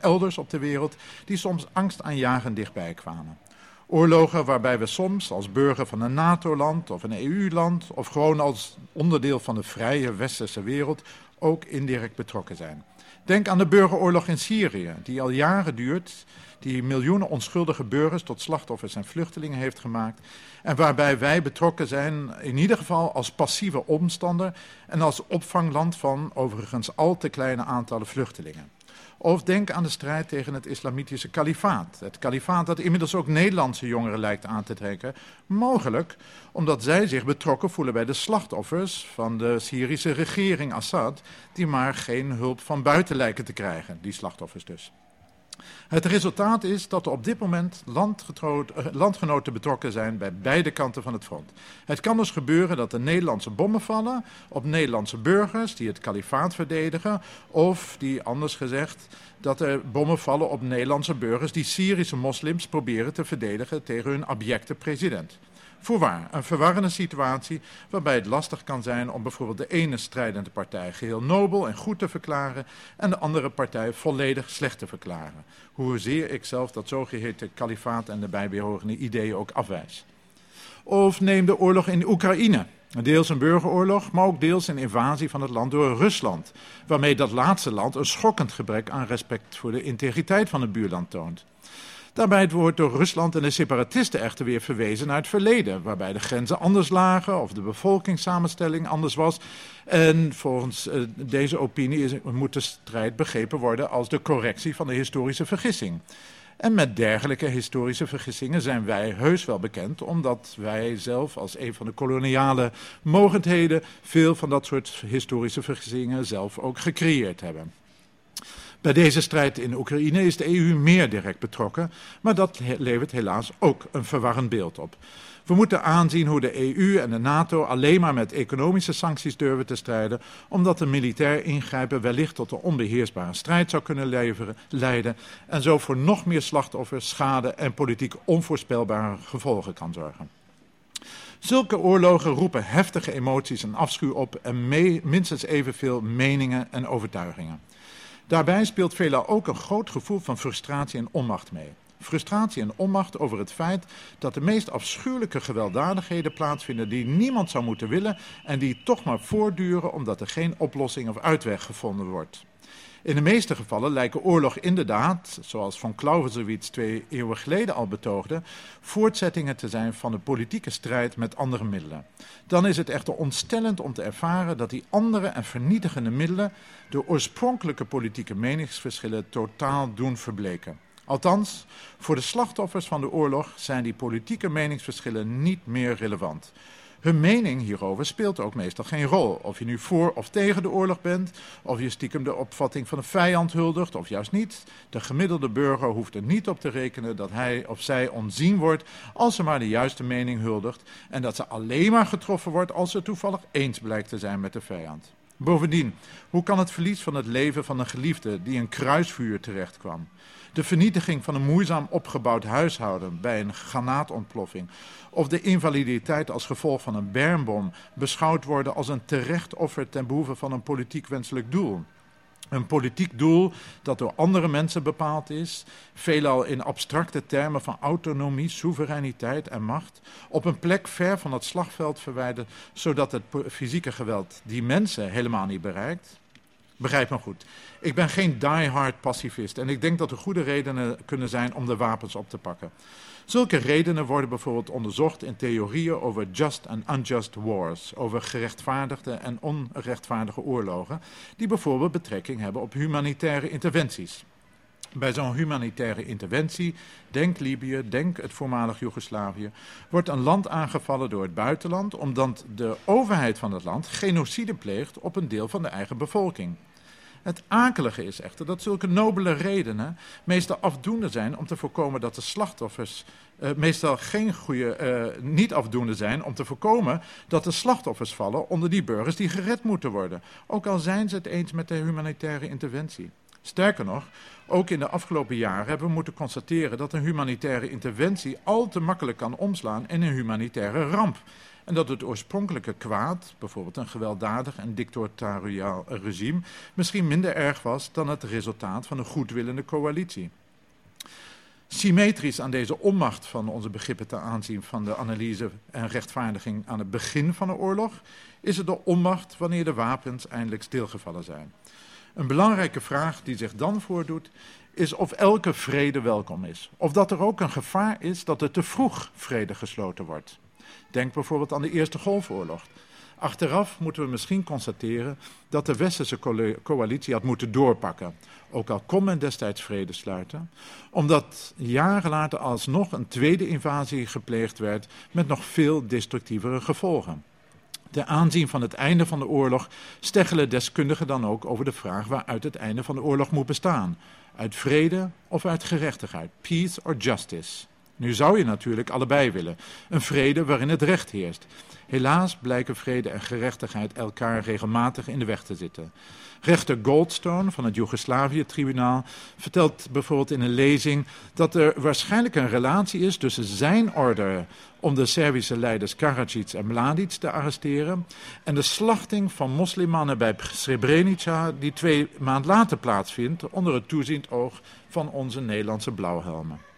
elders op de wereld die soms angstaanjagend dichtbij kwamen. Oorlogen waarbij we soms als burger van een NATO-land of een EU-land of gewoon als onderdeel van de vrije westerse wereld ook indirect betrokken zijn. Denk aan de burgeroorlog in Syrië, die al jaren duurt, die miljoenen onschuldige burgers tot slachtoffers en vluchtelingen heeft gemaakt. En waarbij wij betrokken zijn, in ieder geval als passieve omstander en als opvangland van overigens al te kleine aantallen vluchtelingen. Of denk aan de strijd tegen het islamitische kalifaat. Het kalifaat dat inmiddels ook Nederlandse jongeren lijkt aan te trekken. Mogelijk omdat zij zich betrokken voelen bij de slachtoffers van de Syrische regering Assad, die maar geen hulp van buiten lijken te krijgen, die slachtoffers dus. Het resultaat is dat er op dit moment eh, landgenoten betrokken zijn bij beide kanten van het front. Het kan dus gebeuren dat er Nederlandse bommen vallen op Nederlandse burgers die het kalifaat verdedigen. Of die, anders gezegd, dat er bommen vallen op Nederlandse burgers die Syrische moslims proberen te verdedigen tegen hun abjecte president. Voorwaar, een verwarrende situatie waarbij het lastig kan zijn om bijvoorbeeld de ene strijdende partij geheel nobel en goed te verklaren en de andere partij volledig slecht te verklaren. Hoezeer ik zelf dat zogeheten kalifaat en de bijbehorende ideeën ook afwijs. Of neem de oorlog in Oekraïne. Deels een burgeroorlog, maar ook deels een invasie van het land door Rusland. Waarmee dat laatste land een schokkend gebrek aan respect voor de integriteit van het buurland toont. Daarbij wordt door Rusland en de separatisten echter weer verwezen naar het verleden, waarbij de grenzen anders lagen of de bevolkingssamenstelling anders was. En volgens uh, deze opinie moet de strijd begrepen worden als de correctie van de historische vergissing. En met dergelijke historische vergissingen zijn wij heus wel bekend, omdat wij zelf als een van de koloniale mogendheden veel van dat soort historische vergissingen zelf ook gecreëerd hebben. Bij deze strijd in Oekraïne is de EU meer direct betrokken, maar dat levert helaas ook een verwarrend beeld op. We moeten aanzien hoe de EU en de NATO alleen maar met economische sancties durven te strijden, omdat een militair ingrijpen wellicht tot een onbeheersbare strijd zou kunnen leiden en zo voor nog meer slachtoffers, schade en politiek onvoorspelbare gevolgen kan zorgen. Zulke oorlogen roepen heftige emoties en afschuw op en minstens evenveel meningen en overtuigingen. Daarbij speelt veelal ook een groot gevoel van frustratie en onmacht mee. Frustratie en onmacht over het feit dat de meest afschuwelijke gewelddadigheden plaatsvinden die niemand zou moeten willen en die toch maar voortduren omdat er geen oplossing of uitweg gevonden wordt. In de meeste gevallen lijken oorlog inderdaad, zoals von Clausewitz twee eeuwen geleden al betoogde, voortzettingen te zijn van de politieke strijd met andere middelen. Dan is het echter ontstellend om te ervaren dat die andere en vernietigende middelen de oorspronkelijke politieke meningsverschillen totaal doen verbleken. Althans, voor de slachtoffers van de oorlog zijn die politieke meningsverschillen niet meer relevant. Hun mening hierover speelt ook meestal geen rol. Of je nu voor of tegen de oorlog bent, of je stiekem de opvatting van een vijand huldigt, of juist niet. De gemiddelde burger hoeft er niet op te rekenen dat hij of zij onzien wordt als ze maar de juiste mening huldigt. En dat ze alleen maar getroffen wordt als ze toevallig eens blijkt te zijn met de vijand. Bovendien, hoe kan het verlies van het leven van een geliefde die in kruisvuur terecht kwam, de vernietiging van een moeizaam opgebouwd huishouden bij een granaatontploffing of de invaliditeit als gevolg van een bermbom beschouwd worden als een terecht offer ten behoeve van een politiek wenselijk doel. Een politiek doel dat door andere mensen bepaald is, veelal in abstracte termen van autonomie, soevereiniteit en macht, op een plek ver van het slagveld verwijderd, zodat het fysieke geweld die mensen helemaal niet bereikt. Begrijp me goed. Ik ben geen die-hard pacifist en ik denk dat er goede redenen kunnen zijn om de wapens op te pakken. Zulke redenen worden bijvoorbeeld onderzocht in theorieën over just and unjust wars, over gerechtvaardigde en onrechtvaardige oorlogen, die bijvoorbeeld betrekking hebben op humanitaire interventies. Bij zo'n humanitaire interventie, denk Libië, denk het voormalig Joegoslavië, wordt een land aangevallen door het buitenland omdat de overheid van het land genocide pleegt op een deel van de eigen bevolking. Het akelige is echter dat zulke nobele redenen meestal afdoende zijn om te voorkomen dat de slachtoffers uh, meestal geen goede, uh, niet afdoende zijn om te voorkomen dat de slachtoffers vallen onder die burgers die gered moeten worden. Ook al zijn ze het eens met de humanitaire interventie. Sterker nog, ook in de afgelopen jaren hebben we moeten constateren dat een humanitaire interventie al te makkelijk kan omslaan in een humanitaire ramp. En dat het oorspronkelijke kwaad, bijvoorbeeld een gewelddadig en dictatoriaal regime, misschien minder erg was dan het resultaat van een goedwillende coalitie. Symmetrisch aan deze onmacht van onze begrippen ten aanzien van de analyse en rechtvaardiging aan het begin van de oorlog, is het de onmacht wanneer de wapens eindelijk stilgevallen zijn. Een belangrijke vraag die zich dan voordoet, is of elke vrede welkom is. Of dat er ook een gevaar is dat er te vroeg vrede gesloten wordt. Denk bijvoorbeeld aan de Eerste Golfoorlog. Achteraf moeten we misschien constateren dat de westerse coalitie had moeten doorpakken. Ook al kon men destijds vrede sluiten. Omdat jaren later alsnog een tweede invasie gepleegd werd met nog veel destructievere gevolgen. Ten aanzien van het einde van de oorlog steggelen deskundigen dan ook over de vraag waaruit het einde van de oorlog moet bestaan. Uit vrede of uit gerechtigheid, peace or justice. Nu zou je natuurlijk allebei willen. Een vrede waarin het recht heerst. Helaas blijken vrede en gerechtigheid elkaar regelmatig in de weg te zitten. Rechter Goldstone van het Joegoslavië-tribunaal vertelt bijvoorbeeld in een lezing dat er waarschijnlijk een relatie is tussen zijn order om de Servische leiders Karadzic en Mladic te arresteren en de slachting van moslimmannen bij Srebrenica die twee maand later plaatsvindt onder het toeziend oog van onze Nederlandse blauwhelmen.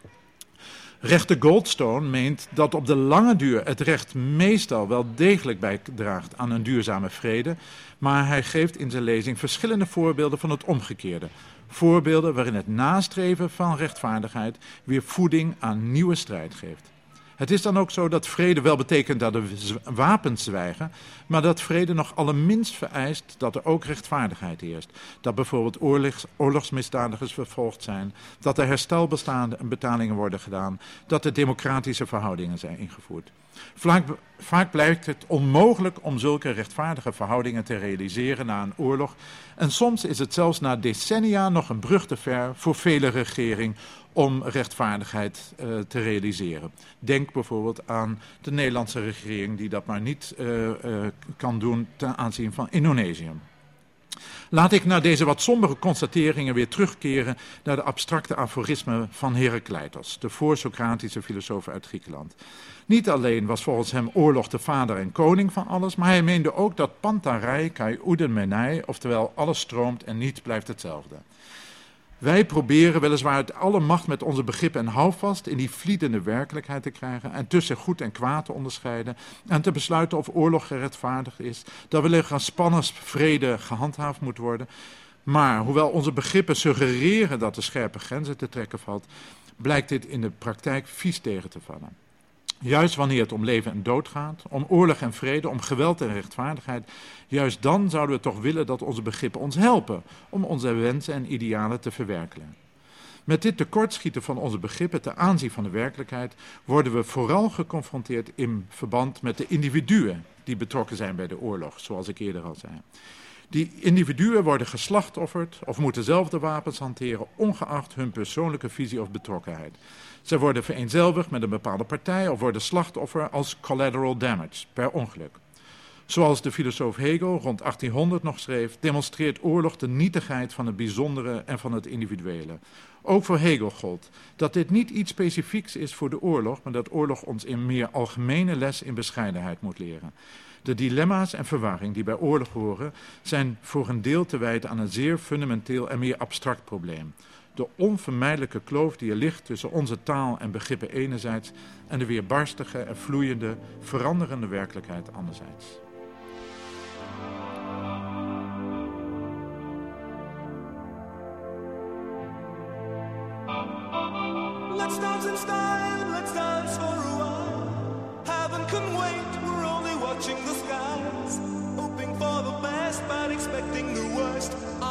Rechter Goldstone meent dat op de lange duur het recht meestal wel degelijk bijdraagt aan een duurzame vrede, maar hij geeft in zijn lezing verschillende voorbeelden van het omgekeerde. Voorbeelden waarin het nastreven van rechtvaardigheid weer voeding aan nieuwe strijd geeft. Het is dan ook zo dat vrede wel betekent dat de wapens zwijgen, maar dat vrede nog allerminst vereist dat er ook rechtvaardigheid heerst. Dat bijvoorbeeld oorlogs, oorlogsmisdadigers vervolgd zijn, dat er herstelbestaande betalingen worden gedaan, dat er democratische verhoudingen zijn ingevoerd. Vaak, vaak blijkt het onmogelijk om zulke rechtvaardige verhoudingen te realiseren na een oorlog. En soms is het zelfs na decennia nog een brug te ver voor vele regeringen om rechtvaardigheid uh, te realiseren. Denk bijvoorbeeld aan de Nederlandse regering die dat maar niet uh, uh, kan doen ten aanzien van Indonesië. Laat ik na deze wat sombere constateringen weer terugkeren naar de abstracte aforismen van Heracleitos, de voorsocratische filosoof uit Griekenland. Niet alleen was volgens hem oorlog de vader en koning van alles, maar hij meende ook dat pantarei kai menai, oftewel alles stroomt en niets blijft hetzelfde. Wij proberen weliswaar uit alle macht met onze begrippen en houvast in die vliedende werkelijkheid te krijgen en tussen goed en kwaad te onderscheiden en te besluiten of oorlog gerechtvaardigd is, dat wellicht aan spanners vrede gehandhaafd moet worden. Maar hoewel onze begrippen suggereren dat er scherpe grenzen te trekken valt, blijkt dit in de praktijk vies tegen te vallen. Juist wanneer het om leven en dood gaat, om oorlog en vrede, om geweld en rechtvaardigheid, juist dan zouden we toch willen dat onze begrippen ons helpen om onze wensen en idealen te verwerkelijken. Met dit tekortschieten van onze begrippen ten aanzien van de werkelijkheid worden we vooral geconfronteerd in verband met de individuen die betrokken zijn bij de oorlog, zoals ik eerder al zei. Die individuen worden geslachtofferd of moeten zelf de wapens hanteren, ongeacht hun persoonlijke visie of betrokkenheid. Ze worden vereenzelvigd met een bepaalde partij of worden slachtoffer als collateral damage, per ongeluk. Zoals de filosoof Hegel rond 1800 nog schreef, demonstreert oorlog de nietigheid van het bijzondere en van het individuele. Ook voor Hegel gold dat dit niet iets specifieks is voor de oorlog, maar dat oorlog ons in meer algemene les in bescheidenheid moet leren. De dilemma's en verwarring die bij oorlog horen, zijn voor een deel te wijten aan een zeer fundamenteel en meer abstract probleem de onvermijdelijke kloof die er ligt tussen onze taal en begrippen enerzijds en de weerbarstige en vloeiende, veranderende werkelijkheid anderzijds. Let's dance in style, let's dance for a while. Heaven can wait, we're only watching the skies. Hoping for the best, but expecting the worst.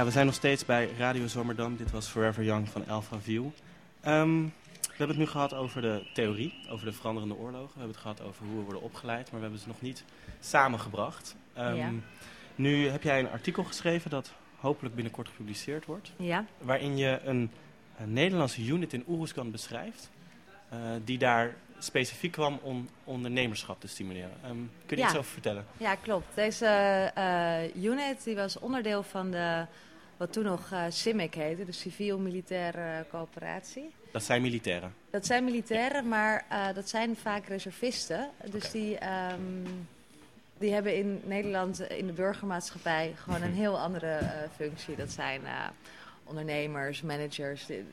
Ja, we zijn nog steeds bij Radio Zomerdam. Dit was Forever Young van Alpha View. Ehm, we hebben het nu gehad over de theorie, over de veranderende oorlogen. We hebben het gehad over hoe we worden opgeleid, maar we hebben ze nog niet samengebracht. Um, ja. Nu heb jij een artikel geschreven dat hopelijk binnenkort gepubliceerd wordt. Ja. Waarin je een, een Nederlandse unit in Oeruzkan beschrijft. Uh, die daar specifiek kwam om ondernemerschap te stimuleren. Um, kun je ja. iets over vertellen? Ja, klopt. Deze uh, unit die was onderdeel van de, wat toen nog uh, CIMIC heette, de Civiel-Militaire Coöperatie. Dat zijn militairen? Dat zijn militairen, maar dat zijn vaak reservisten. Dus okay. die... Um, die hebben in Nederland in de burgermaatschappij gewoon een heel andere uh, functie. Dat zijn ondernemers, managers, dit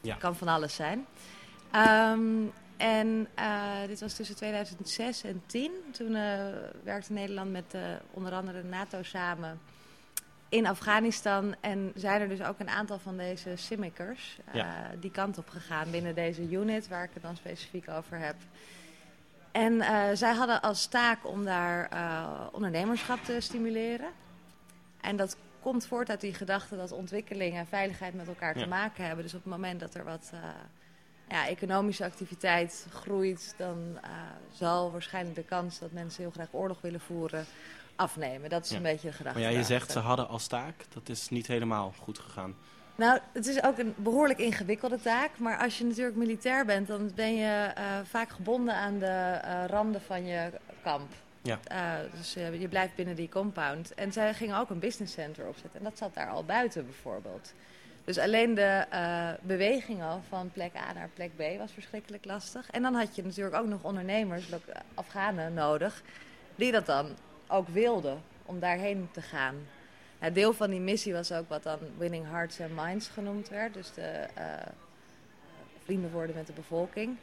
ja. kan van alles zijn. Um, en uh, dit was tussen 2006 en 2010. Toen werkte Nederland met onder andere NATO samen in Afghanistan. En zijn er dus ook een aantal van deze CIMICers ja. die kant op gegaan binnen deze unit, waar ik het dan specifiek over heb. En uh, zij hadden als taak om daar uh, ondernemerschap te stimuleren. En dat komt voort uit die gedachte dat ontwikkeling en veiligheid met elkaar ja. te maken hebben. Dus op het moment dat er wat ja, economische activiteit groeit, dan zal waarschijnlijk de kans dat mensen heel graag oorlog willen voeren afnemen. Dat is ja. een beetje de gedachte. Maar ja, je zegt ze hadden als taak, dat is niet helemaal goed gegaan. Nou, het is ook een behoorlijk ingewikkelde taak. Maar als je natuurlijk militair bent, dan ben je uh, vaak gebonden aan de uh, randen van je kamp. Ja. Uh, dus je blijft binnen die compound. En zij gingen ook een business center opzetten. En dat zat daar al buiten bijvoorbeeld. Dus alleen de beweging al van plek A naar plek B was verschrikkelijk lastig. En dan had je natuurlijk ook nog ondernemers, Afghanen nodig, die dat dan ook wilden om daarheen te gaan. Ja, deel van die missie was ook wat dan Winning Hearts and Minds genoemd werd. Dus de uh, vrienden worden met de bevolking.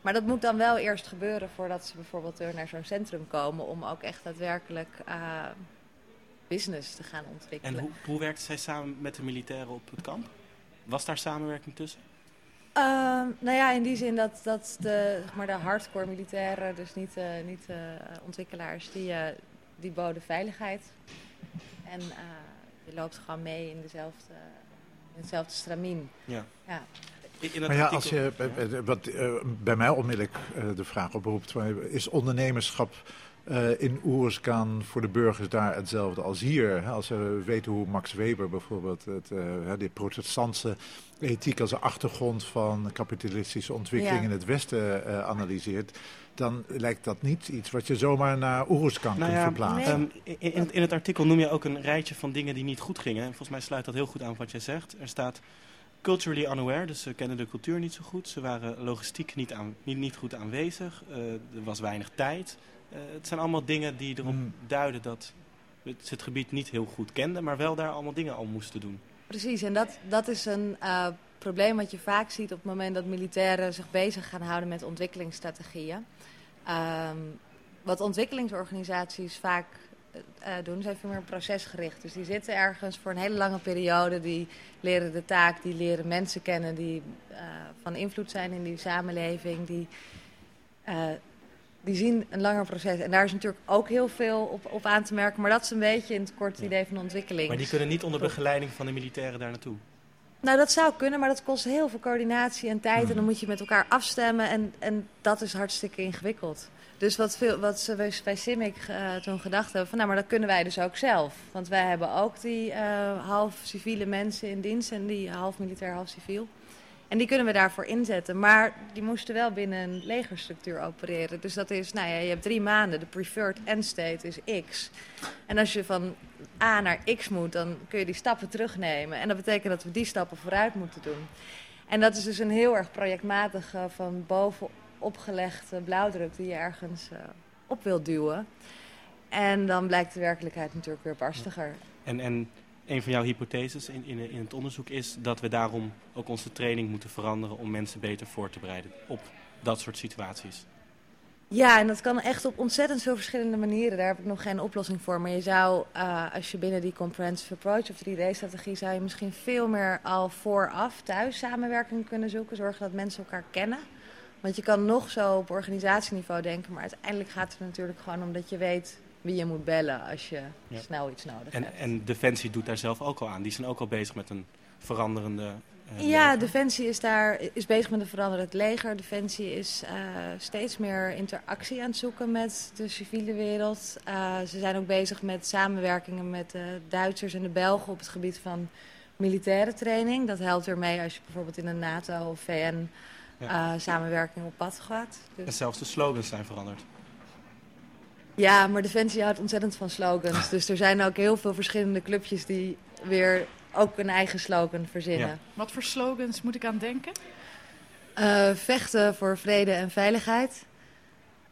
Maar dat moet dan wel eerst gebeuren voordat ze bijvoorbeeld weer naar zo'n centrum komen... om ook echt daadwerkelijk uh, business te gaan ontwikkelen. En hoe, hoe werkte zij samen met de militairen op het kamp? Was daar samenwerking tussen? Uh, nou ja, in die zin dat, dat de, zeg maar de hardcore militairen, dus niet, uh, niet uh, ontwikkelaars, die, die boden veiligheid. En uh, je loopt gewoon mee in, dezelfde, in hetzelfde stramien. Ja. ja. In maar ja, als je, wat uh, bij mij onmiddellijk uh, de vraag oproept, is ondernemerschap uh, in Oerskan voor de burgers daar hetzelfde als hier? Hè? Als we weten hoe Max Weber bijvoorbeeld het, die protestantse ethiek als een achtergrond van kapitalistische ontwikkeling ja. in het Westen analyseert dan lijkt dat niet iets wat je zomaar naar Oeruzkan nou kunt ja, verplaatsen. Um, in, in, het artikel noem je ook een rijtje van dingen die niet goed gingen. En volgens mij sluit dat heel goed aan wat jij zegt. Er staat culturally unaware, dus ze kennen de cultuur niet zo goed. Ze waren logistiek niet, aan, niet, niet goed aanwezig. Uh, er was weinig tijd. Uh, het zijn allemaal dingen die erop hmm. duiden dat ze het gebied niet heel goed kenden, maar wel daar allemaal dingen al moesten doen. Precies, en dat, dat is een uh, probleem wat je vaak ziet op het moment dat militairen zich bezig gaan houden met ontwikkelingsstrategieën. Um, wat ontwikkelingsorganisaties vaak uh, doen, zijn veel meer procesgericht. Dus die zitten ergens voor een hele lange periode, die leren de taak, die leren mensen kennen die uh, van invloed zijn in die samenleving, die, uh, die zien een langer proces. En daar is natuurlijk ook heel veel op, op aan te merken, maar dat is een beetje in het kort idee van ontwikkeling. Maar die kunnen niet onder begeleiding van de militairen daar naartoe? Nou, dat zou kunnen, maar dat kost heel veel coördinatie en tijd. En dan moet je met elkaar afstemmen en, en dat is hartstikke ingewikkeld. Dus wat, veel, wat ze bij CIMIC uh, toen gedacht hebben, van nou, maar dat kunnen wij dus ook zelf. Want wij hebben ook die uh, half civiele mensen in dienst en die half militair, half civiel. En die kunnen we daarvoor inzetten. Maar die moesten wel binnen een legerstructuur opereren. Dus dat is, nou ja, je hebt drie maanden. De preferred end state is X. En als je van A naar X moet, dan kun je die stappen terugnemen. En dat betekent dat we die stappen vooruit moeten doen. En dat is dus een heel erg projectmatige, van boven opgelegde blauwdruk die je ergens uh, op wilt duwen. En dan blijkt de werkelijkheid natuurlijk weer barstiger. En, en een van jouw hypotheses in, in, in het onderzoek is dat we daarom ook onze training moeten veranderen om mensen beter voor te bereiden op dat soort situaties. Ja, en dat kan echt op ontzettend veel verschillende manieren. Daar heb ik nog geen oplossing voor. Maar je zou, uh, als je binnen die comprehensive approach of 3D-strategie... zou je misschien veel meer al vooraf thuis samenwerking kunnen zoeken. Zorgen dat mensen elkaar kennen. Want je kan nog zo op organisatieniveau denken... maar uiteindelijk gaat het natuurlijk gewoon om dat je weet wie je moet bellen als je snel iets nodig en, hebt. En Defensie doet daar zelf ook al aan. Die zijn ook al bezig met een veranderende... Uh, ja, Defensie is daar is bezig met een veranderend leger. Defensie is uh, steeds meer interactie aan het zoeken met de civiele wereld. Uh, ze zijn ook bezig met samenwerkingen met de Duitsers en de Belgen op het gebied van militaire training. Dat helpt weer mee als je bijvoorbeeld in de NATO of VN ja. samenwerking op pad gaat. Dus... En zelfs de slogans zijn veranderd. Ja, maar Defensie houdt ontzettend van slogans. dus er zijn ook heel veel verschillende clubjes die weer ook een eigen slogan verzinnen. Ja. Wat voor slogans moet ik aan denken? Uh, vechten voor vrede en veiligheid.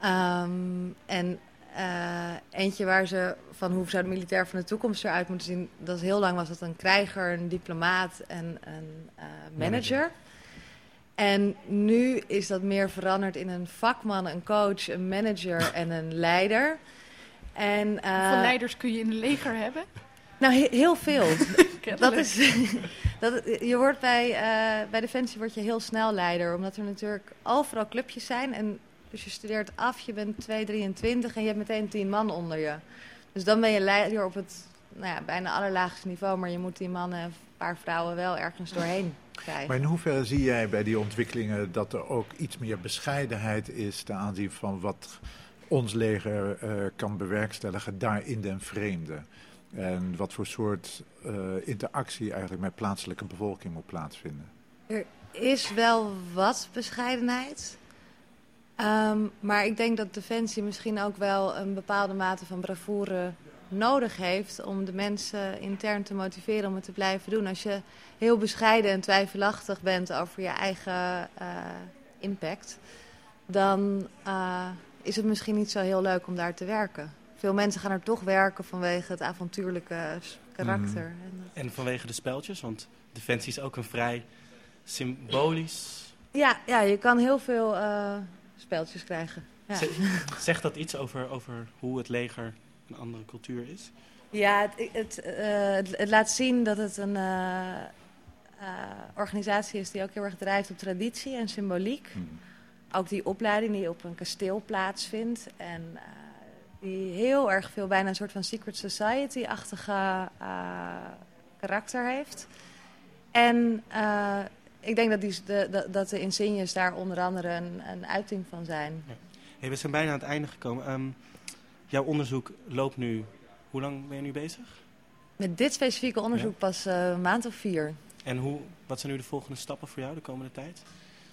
Um, en uh, eentje waar ze van hoe zou de militair van de toekomst eruit moeten zien. Dat is heel lang was dat een krijger, een diplomaat en een uh, manager. manager. En nu is dat meer veranderd in een vakman, een coach, een manager en een leider. En, uh, Hoeveel leiders kun je in het leger hebben? Nou, he heel veel. dat is, dat, je wordt bij, uh, bij Defensie word je heel snel leider. Omdat er natuurlijk overal clubjes zijn. En dus je studeert af, je bent 2, 23 en je hebt meteen 10 man onder je. Dus dan ben je leider op het nou ja, bijna allerlaagste niveau. Maar je moet die mannen en een paar vrouwen wel ergens doorheen krijgen. Maar in hoeverre zie jij bij die ontwikkelingen dat er ook iets meer bescheidenheid is ten aanzien van wat ons leger uh, kan bewerkstelligen daar in den vreemde? En wat voor soort uh, interactie eigenlijk met plaatselijke bevolking moet plaatsvinden? Er is wel wat bescheidenheid. Um, maar ik denk dat Defensie misschien ook wel een bepaalde mate van bravoure nodig heeft om de mensen intern te motiveren om het te blijven doen. Als je heel bescheiden en twijfelachtig bent over je eigen uh, impact, dan uh, is het misschien niet zo heel leuk om daar te werken. Veel mensen gaan er toch werken vanwege het avontuurlijke karakter. Mm. En vanwege de speltjes, want Defensie is ook een vrij symbolisch... Ja, ja je kan heel veel uh, speltjes krijgen. Ja. Zegt dat iets over, over hoe het leger een andere cultuur is? Ja, het, het, uh, het, het laat zien dat het een uh, uh, organisatie is die ook heel erg drijft op traditie en symboliek. Hmm. Ook die opleiding die op een kasteel plaatsvindt en die heel erg veel bijna een soort van secret society-achtige karakter heeft. En ik denk dat, die, de, dat de insignes daar onder andere een, een uiting van zijn. Ja. Hey, we zijn bijna aan het einde gekomen. Um, jouw onderzoek loopt nu... Hoe lang ben je nu bezig? Met dit specifieke onderzoek ja. pas uh, een maand of vier. En hoe, wat zijn nu de volgende stappen voor jou de komende tijd?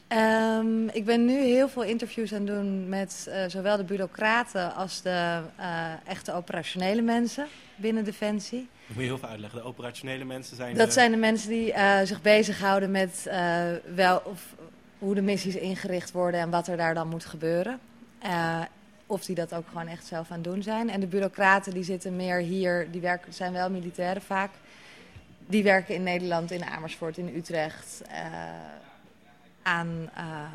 Um, ik ben nu heel veel interviews aan het doen met uh, zowel de bureaucraten als de uh, echte operationele mensen binnen Defensie. Dat moet je heel veel uitleggen. De operationele mensen zijn... Dat de... zijn de mensen die zich bezighouden met wel, of, hoe de missies ingericht worden en wat er daar dan moet gebeuren. Of die dat ook gewoon echt zelf aan het doen zijn. En de bureaucraten die zitten meer hier, die werken, zijn wel militairen vaak. Die werken in Nederland, in Amersfoort, in Utrecht. Uh, aan uh,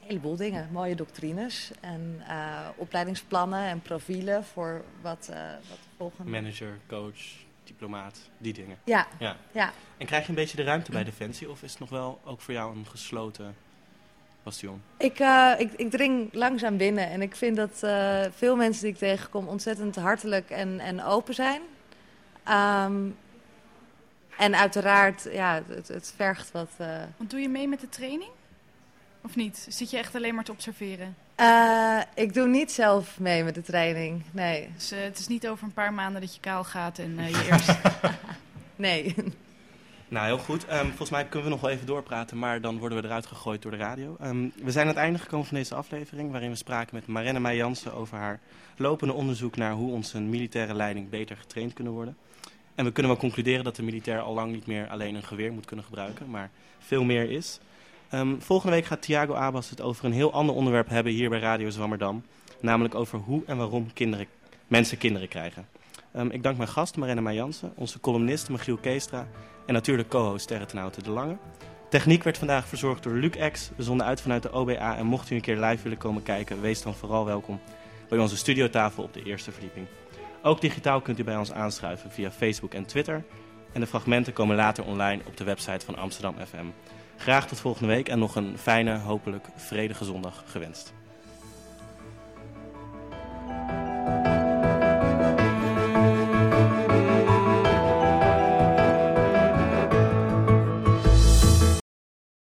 een heleboel dingen. Mooie doctrines en uh, opleidingsplannen en profielen voor wat, wat de volgende... Manager, coach, diplomaat, die dingen. Ja. ja. ja. En krijg je een beetje de ruimte bij Defensie? Of is het nog wel ook voor jou een gesloten... Bastion? Ik, uh, ik, ik dring langzaam binnen en ik vind dat uh, veel mensen die ik tegenkom ontzettend hartelijk en, en open zijn. Um, en uiteraard, ja, het, het vergt wat... Uh... Want doe je mee met de training? Of niet? Zit je echt alleen maar te observeren? ik doe niet zelf mee met de training, nee. Dus het is niet over een paar maanden dat je kaal gaat en je eerst... nee. Nou, heel goed. Um, volgens mij kunnen we nog wel even doorpraten, maar dan worden we eruit gegooid door de radio. Um, we zijn aan het einde gekomen van deze aflevering, waarin we spraken met Marenne Meijansen over haar lopende onderzoek naar hoe onze militaire leiding beter getraind kunnen worden. En we kunnen wel concluderen dat de militair al lang niet meer alleen een geweer moet kunnen gebruiken, maar veel meer is. Um, volgende week gaat Thiago Abas het over een heel ander onderwerp hebben hier bij Radio Zwammerdam. Namelijk over hoe en waarom kinderen, mensen kinderen krijgen. Ik dank mijn gast Marenne Meijansen, onze columnist Michiel Keestra en natuurlijk co-host Sterre ten de Lange. Techniek werd vandaag verzorgd door Luc X. We zonden uit vanuit de OBA en mocht u een keer live willen komen kijken, wees dan vooral welkom bij onze studiotafel op de eerste verdieping. Ook digitaal kunt u bij ons aanschuiven via Facebook en Twitter. En de fragmenten komen later online op de website van Amsterdam FM. Graag tot volgende week en nog een fijne, hopelijk vredige zondag gewenst.